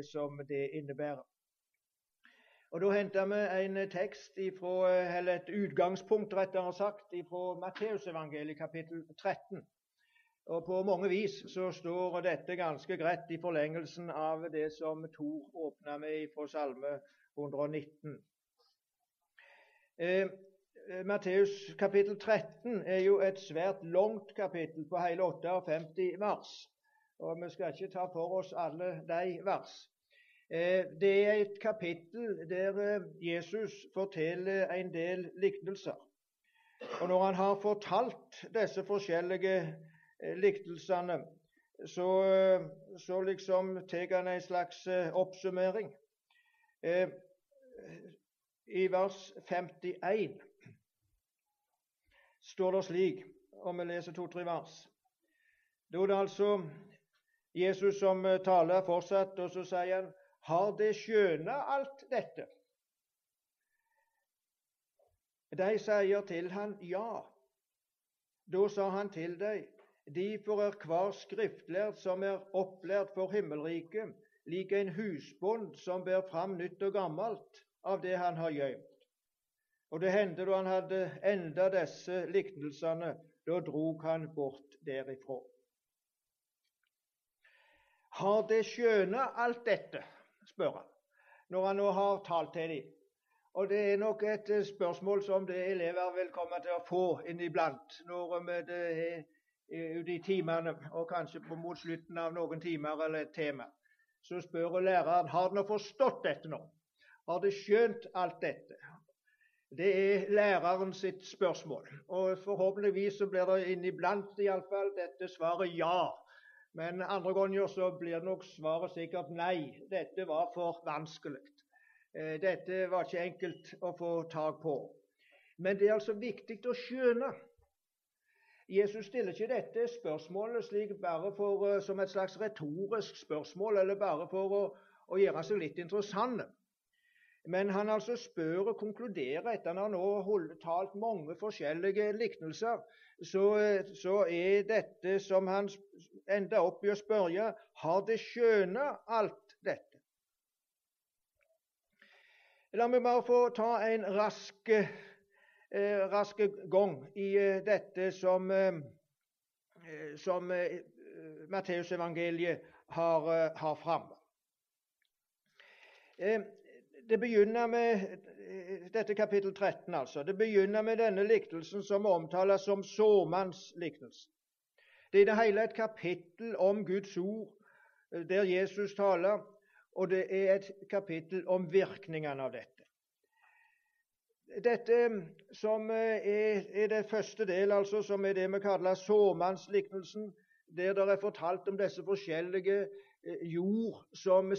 det som det innebærer. Og Da henter vi en tekst ifra, eller et utgangspunkt rettere sagt, fra Matteusevangeliet kapittel 13. Og På mange vis så står dette ganske greit i forlengelsen av det som Tor åpna med fra Salme 119. Eh, Matteus kapittel 13 er jo et svært langt kapittel på hele 58 vers. Og Vi skal ikke ta for oss alle de vers. Eh, det er et kapittel der eh, Jesus forteller en del liknelser. Og Når han har fortalt disse forskjellige liktelsene, så, så liksom tar han en slags oppsummering. I vers 51 står det slik, om vi leser to-tre vers Da er det altså Jesus som taler fortsatt, og så sier han har det skjøna alt dette? De sier til han ja. Da sa han til dem, derfor er hver skriftlærd som er opplært for himmelriket, lik en husbond som bærer fram nytt og gammelt av det han har gjemt. Og det hendte da han hadde enda disse liknelsene, da drog han bort derifra. Har det skjøna alt dette? Spør han, når han nå har talt til dem. Og Det er nok et eh, spørsmål som det elever vil komme til å få inniblant når vi er ute i timene, og kanskje mot slutten av noen timer eller et tema. Så spør læreren har du forstått dette nå. Har de skjønt alt dette? Det er læreren sitt spørsmål. Og Forhåpentligvis så blir det inniblant iallfall dette svaret ja. Men andre ganger så blir nok svaret sikkert nei. Dette var for vanskelig. Eh, dette var ikke enkelt å få tak på. Men det er altså viktig å skjønne. Jesus stiller ikke dette spørsmålet slik bare for, eh, som et slags retorisk spørsmål, eller bare for å, å gjøre seg litt interessant. Men han altså spør og konkluderer etter han har nå talt mange forskjellige liknelser, så, så, er dette som han ender opp i å spørre, har det skjønne alt dette? La meg bare få ta en rask, eh, rask gang i eh, dette som, eh, som eh, Matteusevangeliet har, eh, har framme. Eh, det begynner med dette kapittel 13, altså. Det begynner med denne liknelsen som omtales som såmannsliknelsen. Det er i det hele et kapittel om Guds ord eh, der Jesus taler, og det er et kapittel om virkningene av dette. Dette som eh, er, er det første del, altså, som er det vi kaller såmannsliknelsen, der det er fortalt om disse forskjellige Eh, jord som,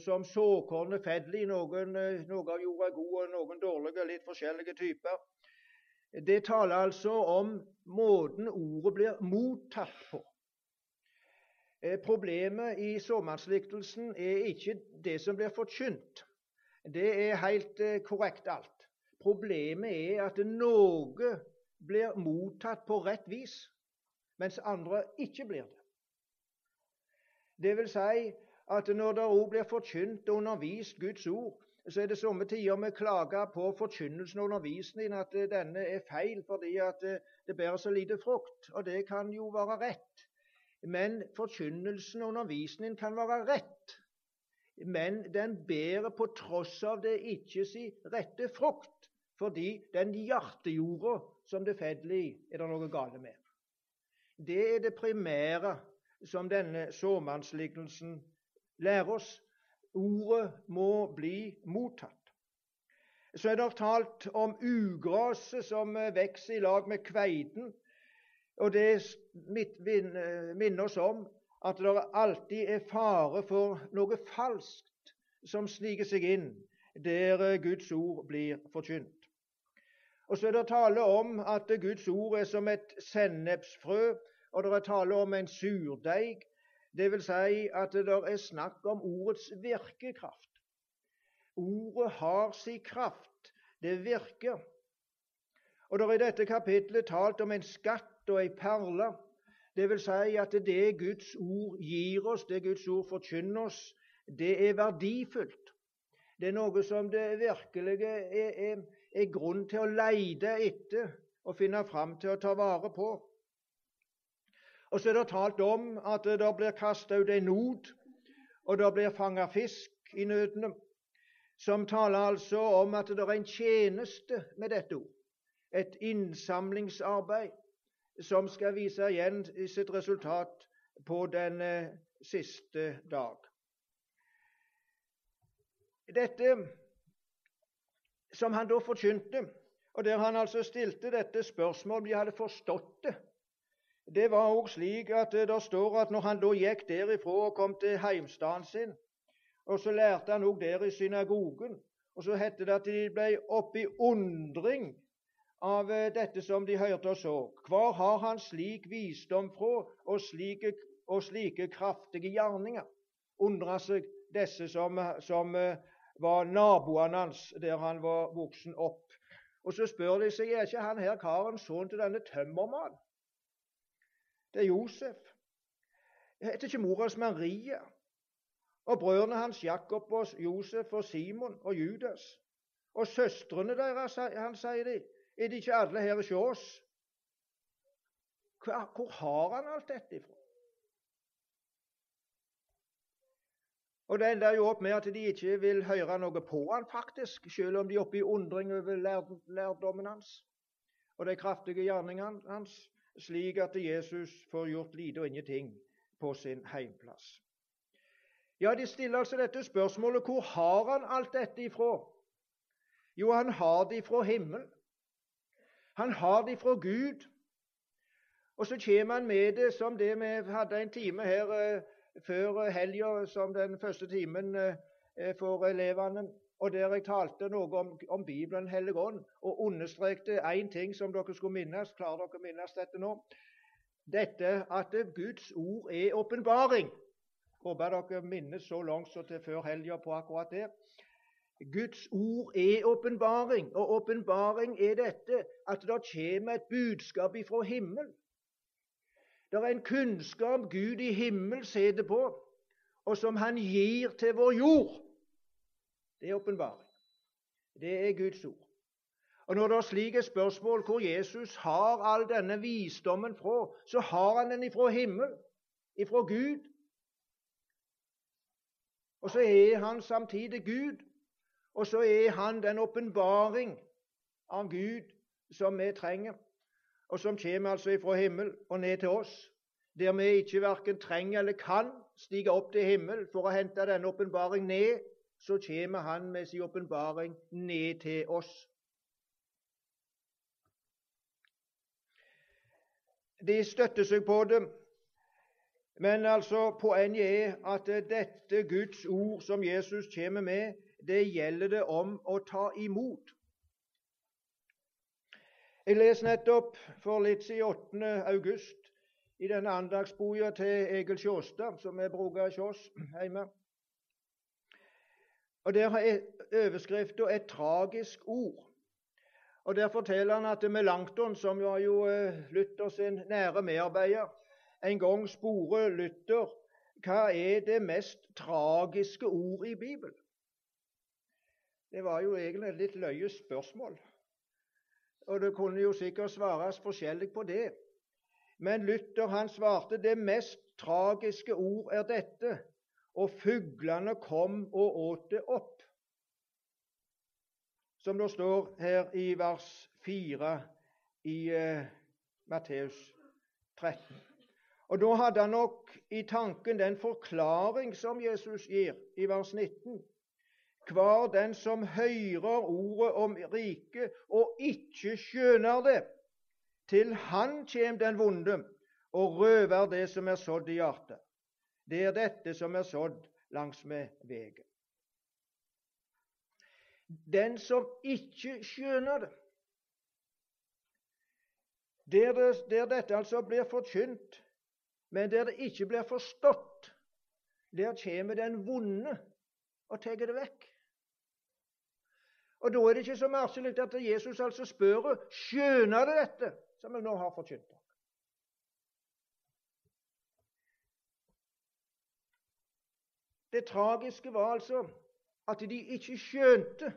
som såkornet faller i. Noen, eh, noe av jorda er god, og noen dårlige, litt forskjellige typer. Det taler altså om måten ordet blir mottatt på. Eh, problemet i såmannsliktelsen er ikke det som blir forkynt. Det er helt korrekt alt. Problemet er at noe blir mottatt på rett vis, mens andre ikke blir det. Det vil si at når det òg blir forkynt og undervist Guds ord, så er det somme tider vi klager på forkynnelsen og undervisningen at denne er feil fordi at det bærer så lite frukt. Og det kan jo være rett. Men forkynnelsen og undervisningen kan være rett. Men den bærer på tross av det ikke si rette frukt, fordi den hjertejorda som det faller i, er det noe galt med. Det er det primære som denne såmannslignelsen lærer oss. Ordet må bli mottatt. Så er det talt om ugraset som vokser i lag med kveiten. Og det minner oss om at det alltid er fare for noe falskt som sniker seg inn der Guds ord blir forkynt. Og så er det tale om at Guds ord er som et sennepsfrø og det er tale om en surdeig. Det vil si at det er snakk om ordets virkekraft. Ordet har sin kraft. Det virker. Og det er i dette kapitlet talt om en skatt og ei perle. Det vil si at det Guds ord gir oss, det Guds ord forkynner oss, det er verdifullt. Det er noe som det virkelig er, er, er grunn til å leide etter og finne fram til å ta vare på. Og så er det talt om at det blir kasta ut en not, og det blir fanga fisk i nødene, som taler altså om at det er en tjeneste med dette ord. Et innsamlingsarbeid som skal vise igjen sitt resultat på den eh, siste dag. Dette som han da forkynte, og der han altså stilte dette spørsmålet om de hadde forstått det, det var òg slik at det står at når han da gikk derifra og kom til heimstaden sin, og så lærte han òg der i synagogen, og så hette det at de ble oppe i undring av eh, dette som de hørte og så. Hvor har han slik visdom fra og slike, og slike kraftige gjerninger? Undra seg disse som, som eh, var naboene hans der han var voksen opp. Og så spør de seg er ikke han her karen sønnen til denne tømmermannen. Det er Josef. Heter ikke mora hans Maria? Og brødrene hans Jakob og Josef og Simon og Judas. Og søstrene deres, han sier de, er de ikke alle her hos oss? Hvor har han alt dette ifra? Og Det ender jo opp med at de ikke vil høre noe på han faktisk, selv om de er oppe i undring over lærdommen hans og de kraftige gjerningene hans, slik at Jesus får gjort lite og ingenting på sin heimplass. Ja, De stiller altså dette spørsmålet hvor har han alt dette ifra? Jo, han har det ifra himmelen. Han har det ifra Gud. Og så kommer han med det som det vi hadde en time her eh, før helga som den første timen eh, for elevene. Og der jeg talte noe om, om Bibelen Hellig Ånd, og understrekte én ting som dere skulle minnes. Klarer dere å minnes dette nå? Dette at Guds ord er åpenbaring. Håper dere minnes så langt som til før helga på akkurat det. Guds ord er åpenbaring, og åpenbaring er dette at det kommer et budskap ifra himmelen. Det er en kunnskap Gud i himmelen sitter på, og som Han gir til vår jord. Det er åpenbaring. Det er Guds ord. Og Når det er slike spørsmål hvor Jesus har all denne visdommen fra, så har han den ifra himmelen, ifra Gud. Og så er han samtidig Gud, og så er han den åpenbaring av Gud som vi trenger og som kommer altså ifra himmel og ned til oss, der vi ikke verken trenger eller kan stige opp til himmel for å hente denne åpenbaring ned, så kommer Han med sin åpenbaring ned til oss. De støtter seg på det, men altså poenget er at dette Guds ord som Jesus kommer med, det gjelder det om å ta imot. Jeg leser nettopp for litt siden 8. august i denne andagsboka til Egil Sjåstad, som er bruker hos oss hjemme. Og Der har overskriften 'Et tragisk ord'. Og Der forteller han at Melankton, som var jo eh, Luther sin nære medarbeider, en gang sporer Luther hva er det mest tragiske ord i Bibelen. Det var jo egentlig et litt løye spørsmål. Og det kunne jo sikkert svares forskjellig på det. Men Luther han svarte det mest tragiske ord er dette, og fuglene kom og åt det opp. Som det står her i vers 4 i eh, Matteus 13. Og Da hadde han nok i tanken den forklaring som Jesus gir i vers 19 hver den som hører ordet om riket og ikke skjønner det. Til han kjem den vonde og røver det som er sådd i hjertet. Det er dette som er sådd langsmed vegen. Den som ikke skjønner det, der, det, der dette altså blir forkynt, men der det ikke blir forstått, der kommer den vonde og tar det vekk. Og Da er det ikke så merkelig at Jesus altså spør skjønner det dette som jeg nå har forkynt Det tragiske var altså at de ikke skjønte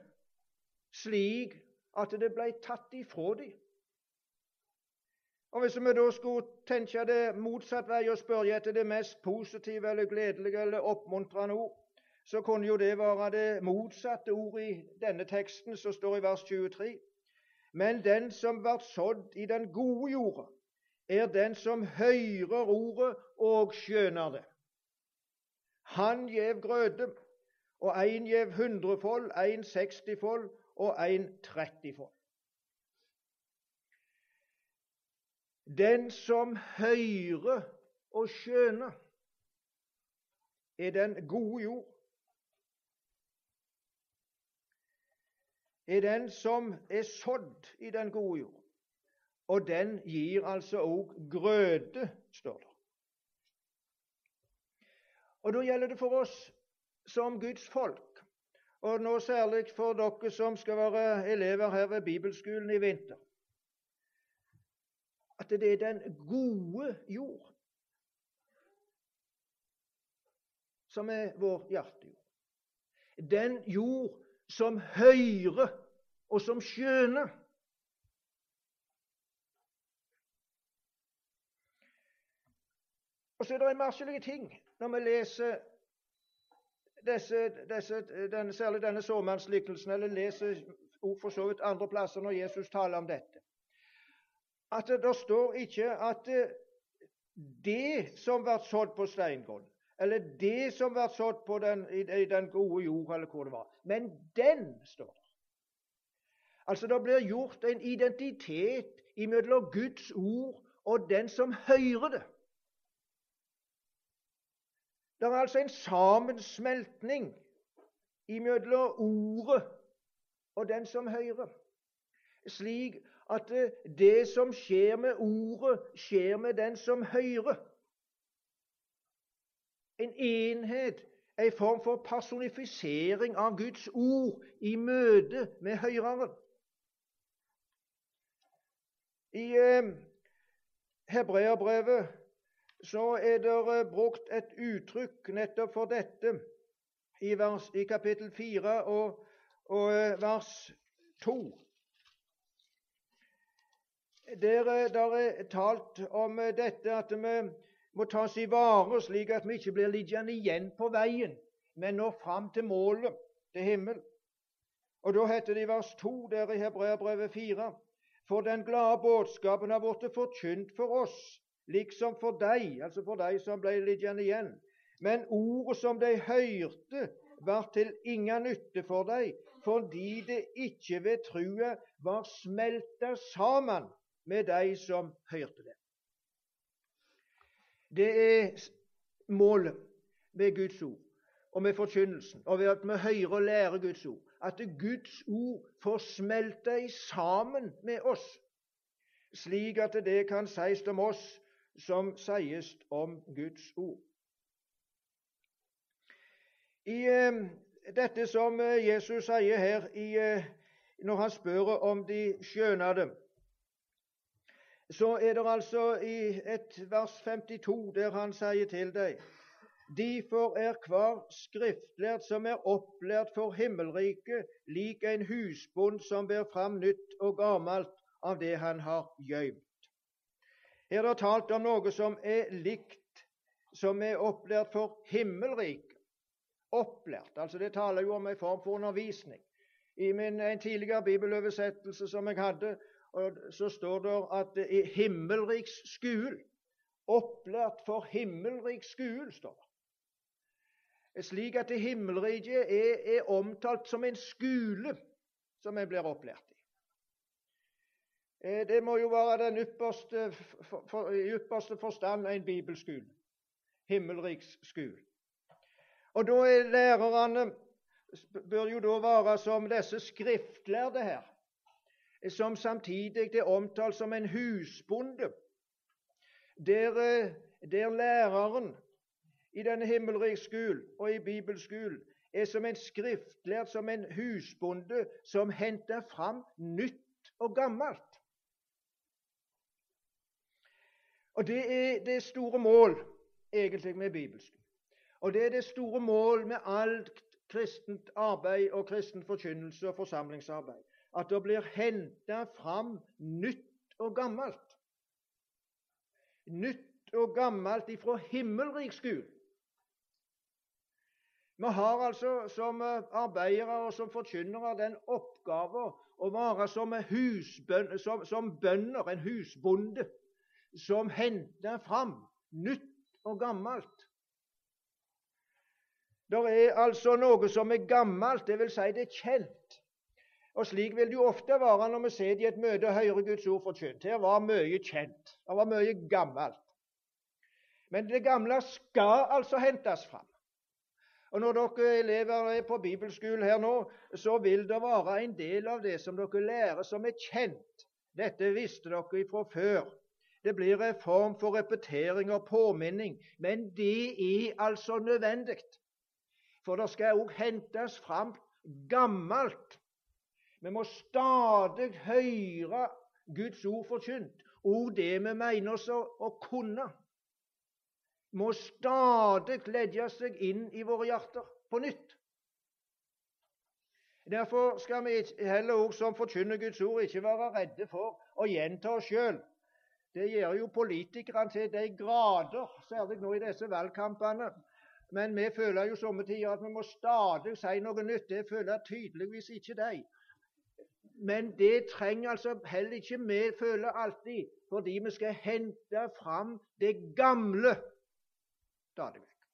slik at det ble tatt ifra dem. Og Hvis vi da skulle tenke det motsatt vei og spørre etter det mest positive eller gledelige eller oppmuntrende ord, så kunne jo det være det motsatte ordet i denne teksten som står i vers 23. Men den som blir sådd i den gode jorda, er den som hører ordet og skjønner det. Han gjev grøde, og en gjev hundrefold, en sekstifold og en trettifold. Den som hører og skjønner, er den gode jord. Er den som er sådd i den gode jord. Og den gir altså òg grøde, står det. Og Da gjelder det for oss som Guds folk, og nå særlig for dere som skal være elever her ved bibelskolen i vinter, at det er den gode jord som er vår hjertejord. Den jord som hører og som skjønner. Og så er det en masse ting når vi leser disse, disse, denne, særlig denne såmannsliknelsen, eller leser for så vidt andre plasser når Jesus taler om dette, at det, står ikke at det som ble sådd på steingrunn, eller det som ble sådd på den, i, i, den gode jord, eller hvor det var, men den står. Altså Det blir gjort en identitet imellom Guds ord og den som hører det. Det er altså en sammensmeltning imellom ordet og den som hører, slik at det som skjer med ordet, skjer med den som hører. En enhet, en form for personifisering av Guds ord i møte med høyreren. I eh, Hebreabrevet så er det eh, brukt et uttrykk nettopp for dette i, vers, i kapittel 4 og, og eh, vers 2. Der, eh, der er talt om dette at vi må tas i vare, slik at vi ikke blir liggende igjen på veien, men når fram til målet, til himmel. Og Da heter det i vers 2 der i Hebreabrevet 4.: For den glade budskapen har blitt forkynt for oss, liksom for deg, altså for deg som ble liggende igjen. Men ordet som de hørte, var til inga nytte for deg, fordi det ikke ved trua var smelta sammen med de som hørte det. Det er målet med Guds ord og med forkynnelsen, og ved at vi hører og lærer Guds ord, at Guds ord får smelte sammen med oss, slik at det kan sies om oss som sies om Guds ord. I eh, dette som eh, Jesus sier her i, eh, når han spør om de skjønner det, så er det altså i et vers 52 der han sier til deg Derfor er hver skriftlært som er opplært for himmelriket, lik en husbond som ber fram nytt og gammelt av det han har gøymt. Her er det talt om noe som er likt, som er opplært for himmelriket. Opplært, altså det taler jo om en form for undervisning. I min, en tidligere bibeløversettelse som jeg hadde, så står det at det er himmelriks skul. Opplært for himmelriks skul, står det. Slik at himmelriket er, er omtalt som en skole som en blir opplært i. Eh, det må jo være den ypperste, for, i ypperste forstand en bibelskole. Himmelriksskole. Og da er lærerne bør jo da være som disse skriftlærde her, som samtidig er omtalt som en husbonde, der, eh, der læreren i denne himmelriksskolen og i bibelskolen er som en skriftlærd, som en husbonde som henter fram nytt og gammelt. Og Det er det store mål egentlig med bibelskolen. Og det er det store mål med alt kristent arbeid og kristen forkynnelse og forsamlingsarbeid. At det blir henta fram nytt og gammelt. Nytt og gammelt ifra himmelriksskuen. Vi har altså som arbeidere og som forkynnere den oppgave å være som, husbøn, som, som bønder, en husbonde, som henter fram nytt og gammelt. Det er altså noe som er gammelt, dvs. Si det er kjent. Og Slik vil det jo ofte være når vi sitter i et møte og hører Guds ord forkynt. Her var mye kjent. Det var mye gammelt. Men det gamle skal altså hentes fram. Og Når dere elever er på bibelskolen her nå, så vil det være en del av det som dere lærer, som er kjent. Dette visste dere fra før. Det blir en form for repetering og påminning, men det er altså nødvendig. For det skal òg hentes fram gammelt. Vi må stadig høre Guds ord forkynt, og det vi mener oss å, kunne. Må stadig legge seg inn i våre hjerter på nytt. Derfor skal vi heller også som forkynner Guds ord ikke være redde for å gjenta oss sjøl. Det gjør jo politikerne til de grader, særlig nå i disse valgkampene. Men vi føler jo somme tider at vi må stadig si noe nytt. Det føler tydeligvis ikke de. Men det trenger altså heller ikke vi føler alltid, fordi vi skal hente fram det gamle stadig vekk.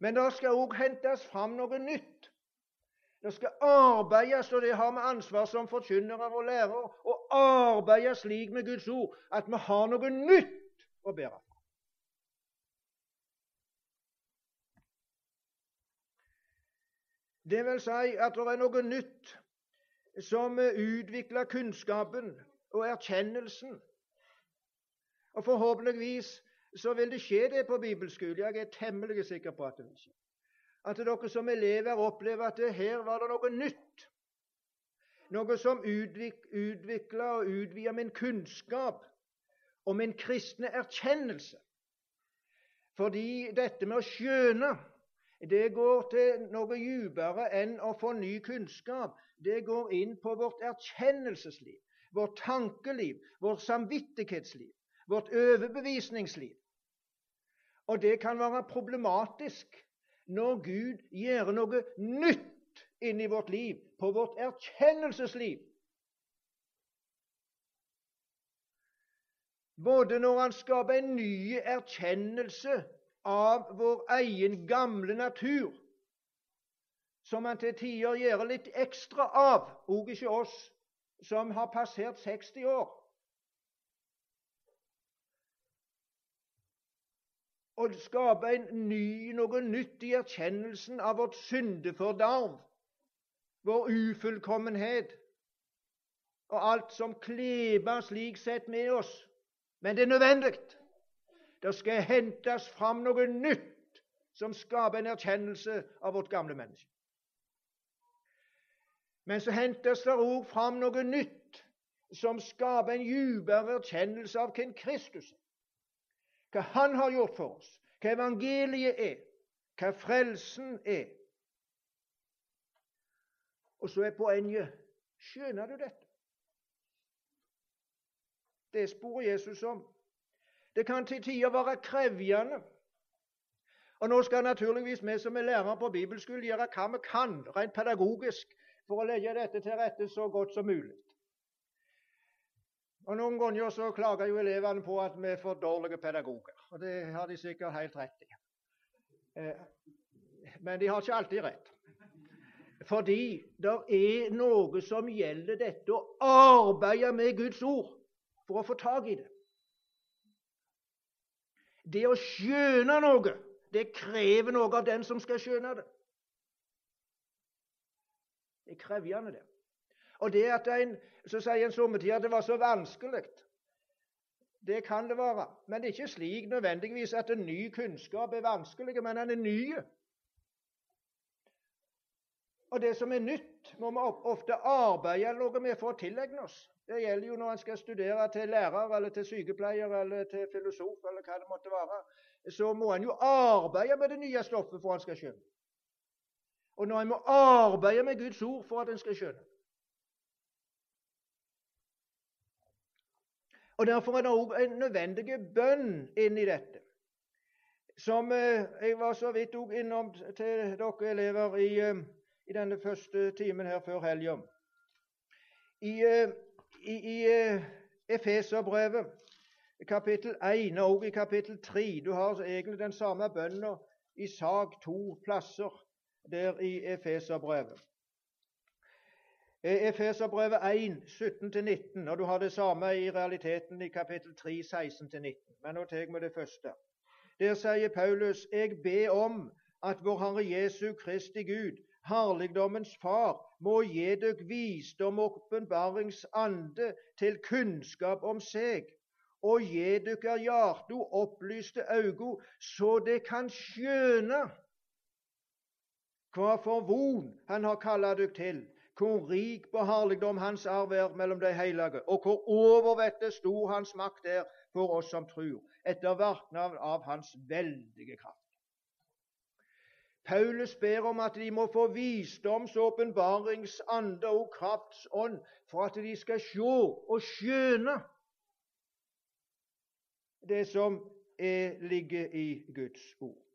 Men det skal òg hentes fram noe nytt. Det skal arbeides, og det har vi ansvar som forkynnere og lærere, å arbeide slik med Guds ord at vi har noe nytt å bære fram. Det vil si at det er noe nytt som utvikler kunnskapen og erkjennelsen. Og Forhåpentligvis så vil det skje det på bibelskolen. Jeg er temmelig sikker på at det vil skje. At dere som elever opplever at her var det noe nytt. Noe som utvikler og utvida min kunnskap og min kristne erkjennelse. Fordi dette med å skjøne det går til noe dypere enn å få ny kunnskap. Det går inn på vårt erkjennelsesliv, vårt tankeliv, vårt samvittighetsliv, vårt overbevisningsliv. Og det kan være problematisk når Gud gjør noe nytt inni vårt liv, på vårt erkjennelsesliv. Både når Han skaper en ny erkjennelse av vår egen gamle natur, som han til tider gjør litt ekstra av, òg ikke oss som har passert 60 år. Og skape ny, noe nytt i erkjennelsen av vårt syndefordarv, vår ufullkommenhet og alt som kleber slik sett med oss. Men det er nødvendig. Det skal hentes fram noe nytt som skaper en erkjennelse av vårt gamle menneske. Men så hentes det òg fram noe nytt som skaper en dypere erkjennelse av hvem Kristus er. Hva Han har gjort for oss, hva evangeliet er, hva frelsen er. Og så er poenget Skjønner du dette? Det sporer Jesus om. Det kan til tider være krevjende. Og Nå skal naturligvis vi som er lærere på bibelskolen, gjøre hva vi kan rent pedagogisk for å legge dette til rette så godt som mulig. Og Noen ganger så klager jo elevene på at vi er for dårlige pedagoger. Og det har de sikkert helt rett i. Eh, men de har ikke alltid rett. Fordi det er noe som gjelder dette å arbeide med Guds ord for å få tak i det. Det å skjønne noe, det krever noe av den som skal skjønne det. Det er krevende, det. Og det at en, så sier en sommertid at det var så vanskelig, det kan det være. Men det er ikke slik nødvendigvis at en ny kunnskap er vanskelig, men den er ny. Og det som er nytt, må vi ofte arbeide noe med for å tilegne oss. Det gjelder jo når en skal studere til lærer eller til sykepleier eller til filosof eller hva det måtte være. så må en jo arbeide med det nye stoffet for at en skal skjønne. Og når en må arbeide med Guds ord for at en skal skjønne. Og Derfor er det òg en nødvendig bønn inn i dette. Som eh, jeg var så vidt òg innom til dere elever i, eh, i, denne første timen her før helga. I, eh, i, i Efeserbrevet, kapittel 1 og i kapittel 3 Du har egentlig den samme bønna i sak to plasser der i Efeserbrevet. Efeserbrevet 1, 17-19, og du har det samme i realiteten i kapittel 3, 16-19. Men nå tar vi det første. Der sier Paulus, jeg ber om at vår Herre Jesu Kristi Gud, herligdommens Far, må gi dere visdom og åpenbaringsande til kunnskap om seg, og gi dere og opplyste øyne, så det kan skjøne hva for von Han har kalla dere til, hvor rik på herligdom Hans arv er mellom de hellige, og hvor overvettet stor Hans makt er for oss som tror, etter virknad av Hans veldige kraft. Paulus ber om at de må få visdoms- og åpenbaringsande og kraftsånd for at de skal se og skjønne det som er, ligger i Guds ord.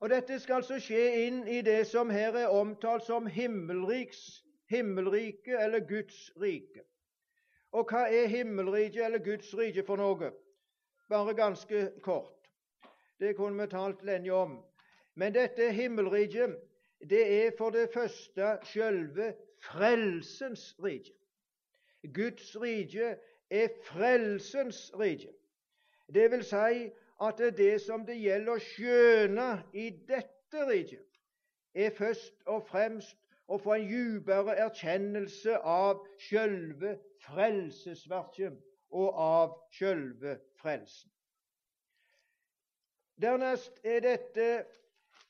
Og Dette skal altså skje inn i det som her er omtalt som himmelriks, himmelrike eller Guds rike. Og hva er himmelriket eller Guds rike for noe? Bare ganske kort. Det kunne vi talt lenge om. Men dette himmelriket, det er for det første sjølve frelsens rike. Guds rike er frelsens rike. Det vil si at det som det gjelder å skjøne i dette riket, er først og fremst å få en dypere erkjennelse av sjølve frelsesverket og av sjølve frelsen. Dernest er dette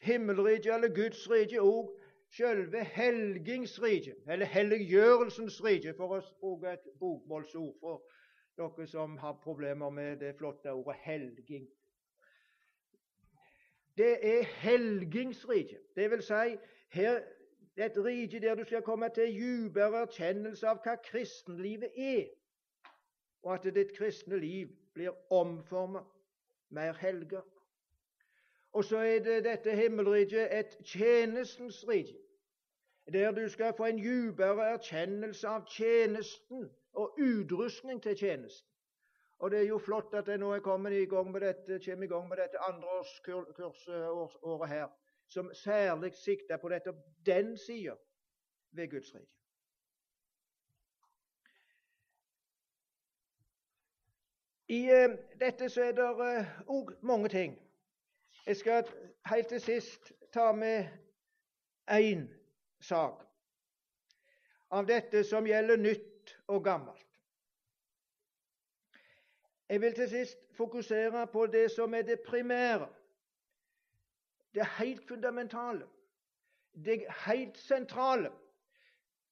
himmelriket, eller Guds rike, òg sjølve helgingsriket, eller helliggjørelsens rike, for å bruke et bokmålsord for dere som har problemer med det flotte ordet helging. Det er helgingsriket. Det vil si, her et rike der du skal komme til dypere erkjennelse av hva kristenlivet er, og at ditt kristne liv blir omformet, mer helga. Og så er det dette himmelriket et tjenestens rike, der du skal få en dypere erkjennelse av tjenesten og utrustning til tjenesten. Og Det er jo flott at jeg nå er kommet i gang med dette, kommer i gang med dette andreårskursåret her som særlig sikter på dette, den sida ved Guds rike. I uh, dette så er det òg uh, mange ting. Jeg skal helt til sist ta med én sak av dette som gjelder nytt og gammelt. Jeg vil til sist fokusere på det som er det primære det helt fundamentale, det helt sentrale,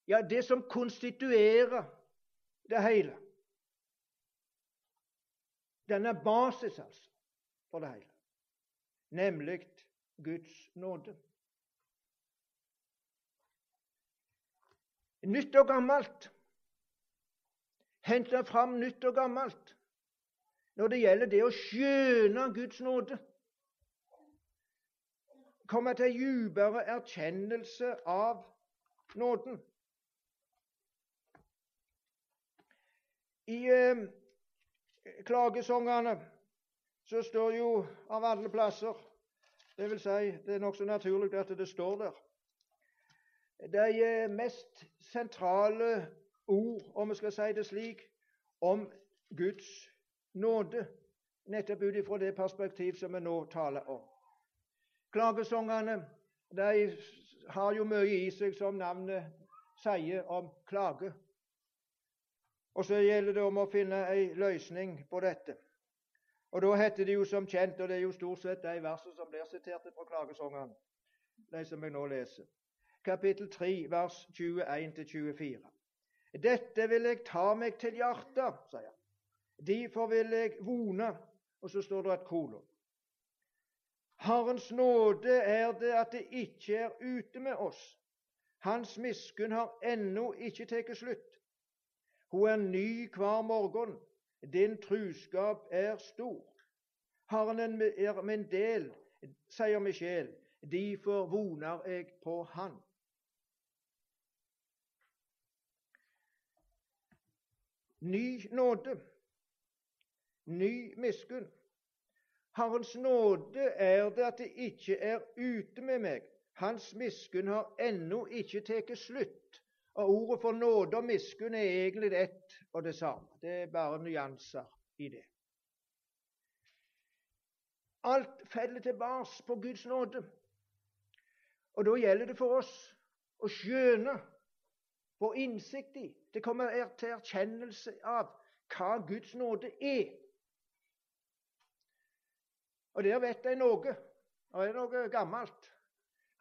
ja, det som konstituerer det hele. Denne basis, altså, for det hele, nemlig Guds nåde. Nytt og gammelt. henter fram nytt og gammelt når det gjelder det å skjøne Guds nåde komme til dypere erkjennelse av nåden. I eh, klagesangene så står jo av alle plasser Det vil si, det er nokså naturlig at det står der. De eh, mest sentrale ord, om vi skal si det slik, om Guds nåde, nettopp ut ifra det perspektiv som vi nå taler om. Klagesangene de har jo mye i seg, som navnet sier, om klage. Og så gjelder det om å finne ei løsning på dette. Og Da heter det jo som kjent, og det er jo stort sett de versene som blir sitert fra klagesangene, de som jeg nå leser, kapittel 3, vers 21-24. Dette vil jeg ta meg til hjertet, sier han. Derfor vil jeg vone Og så står det et kolon. Herrens nåde er det at det ikke er ute med oss. Hans miskunn har ennå ikke tatt slutt. Hun er ny hver morgen. Din truskap er stor. Herren er min del, sier min sjel. Derfor voner jeg på Han. Ny nåde, ny miskunn. Herrens nåde er det at det ikke er ute med meg. Hans miskunn har ennå ikke tatt slutt. Og Ordet for nåde og miskunn er egentlig ett og det samme. Det er bare nyanser i det. Alt faller tilbake på Guds nåde. Og da gjelder det for oss å skjønne, få innsikt i, det kommer til erkjennelse av hva Guds nåde er. Og der vet jeg noe. Det er noe gammelt.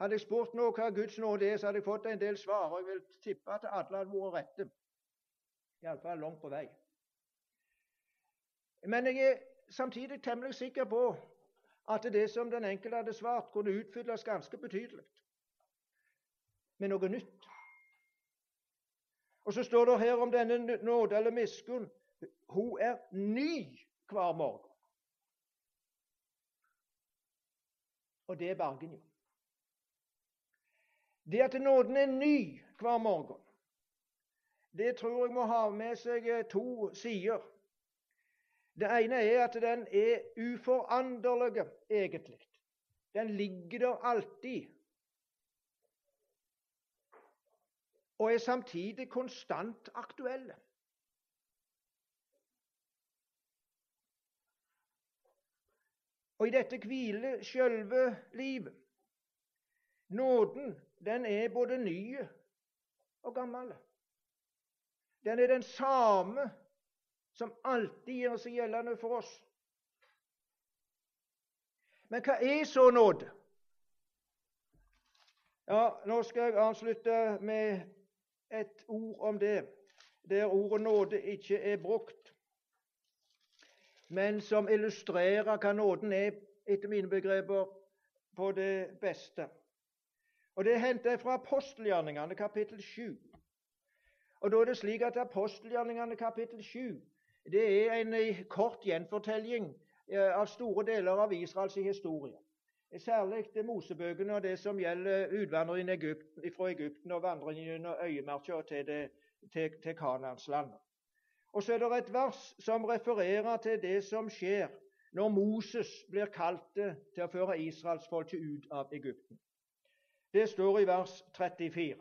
Hadde jeg spurt noe hva Guds nåde er, så hadde jeg fått en del svar. Og jeg vil tippe at alle hadde vært rette. Iallfall langt på vei. Men jeg er samtidig temmelig sikker på at det som den enkelte hadde svart, kunne utfylles ganske betydelig med noe nytt. Og så står det her om denne nåde eller miskunn. Hun er ny hver morgen. Og det er Bergen, jo. Det at nåden er ny hver morgen, det tror jeg må ha med seg eh, to sider. Det ene er at den er uforanderlig, egentlig. Den ligger der alltid. Og er samtidig konstant aktuelle. Og i dette hviler sjølve livet. Nåden, den er både ny og gammel. Den er den samme som alltid gjør seg gjeldende for oss. Men hva er så nåde? Ja, Nå skal jeg avslutte med et ord om det, der ordet nåde ikke er brukt men som illustrerer hva nåden er, etter mine begreper, på det beste. Og Det henter jeg fra apostelgjerningene kapittel 7. Og Da er det slik at apostelgjerningene kapittel 7 det er en eh, kort gjenfortelling eh, av store deler av Israels historie. Særlig det Mosebøkene og det som gjelder utvandringen Egypten, fra Egypten og vandringen under øyemarka til, til, til Kanaanslandet. Og så er det et vers som refererer til det som skjer når Moses blir kalt til å føre israelsfolket ut av Egypten. Det står i vers 34.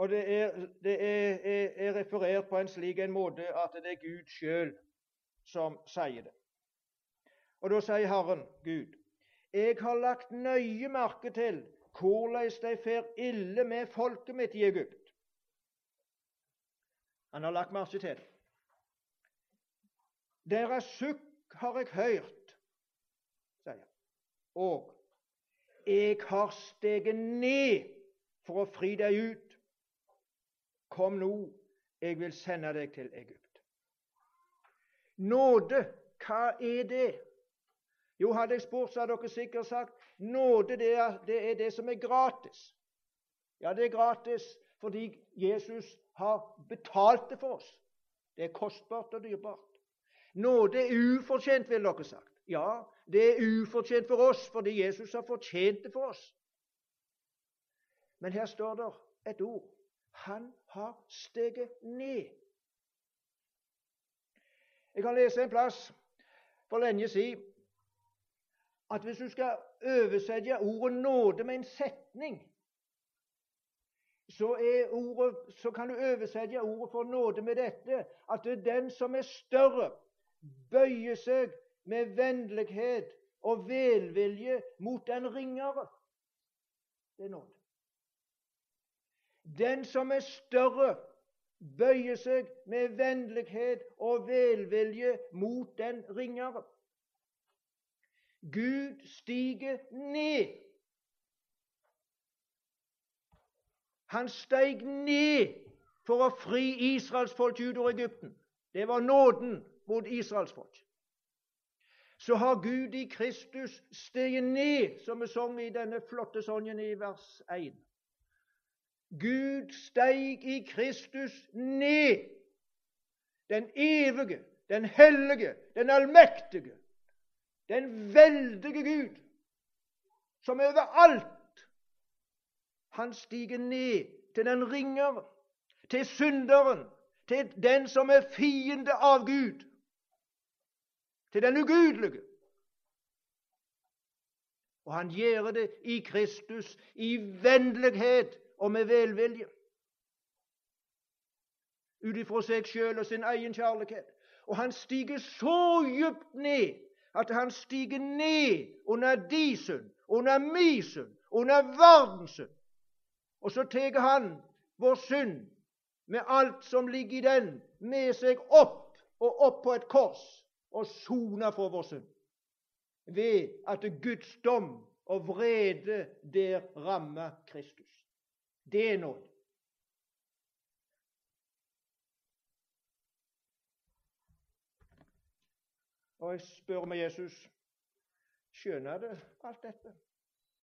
Og det, er, det er, er, er referert på en slik en måte at det er Gud sjøl som sier det. Og da sier Herren, Gud, jeg har lagt nøye merke til hvordan de fer ille med folket mitt i Egypt. Han har lagt merke til. Deres sukk har jeg hørt, sier han. Og jeg har steget ned for å fri deg ut. Kom nå, jeg vil sende deg til Egypt. Nåde, hva er det? Jo, hadde jeg spurt, så hadde dere sikkert sagt nåde det er, det er det som er gratis. Ja, det er gratis fordi Jesus har betalt det for oss. Det er kostbart og dyrebart. Nåde er ufortjent, vil dere sagt. Ja, det er ufortjent for oss fordi Jesus har fortjent det for oss. Men her står det et ord. Han har steget ned. Jeg kan lese en plass for lenge siden at hvis du skal oversette ordet nåde med en setning, så, ordet, så kan du oversette ordet for nåde med dette at det er den som er større, bøyer seg med vennlighet og velvilje mot den ringere. Det er nåde. Den som er større, bøyer seg med vennlighet og velvilje mot den ringere. Gud stiger ned. Han steig ned for å fri Israels folk ut av Egypten. Det var nåden mot Israels folk. så har Gud i Kristus steget ned, som vi sang i denne flotte sangen i vers 1. Gud steig i Kristus ned, den evige, den hellige, den allmektige, den veldige Gud, som over alt Han stiger ned til den ringeren, til synderen, til den som er fiende av Gud, til den ugudelige. Og han gjør det i Kristus, i vennlighet og med velvilje. Ut ifra seg sjøl og sin egen kjærlighet. Og han stiger så djupt ned at han stiger ned under de synd, under mi synd, under verdens synd. Og så tar han vår synd med alt som ligger i den, med seg opp og opp på et kors og soner for vår synd. Ved at Guds dom og vrede der rammer Kristus. Det er nåde. Og jeg spør meg Jesus skjønner du alt dette?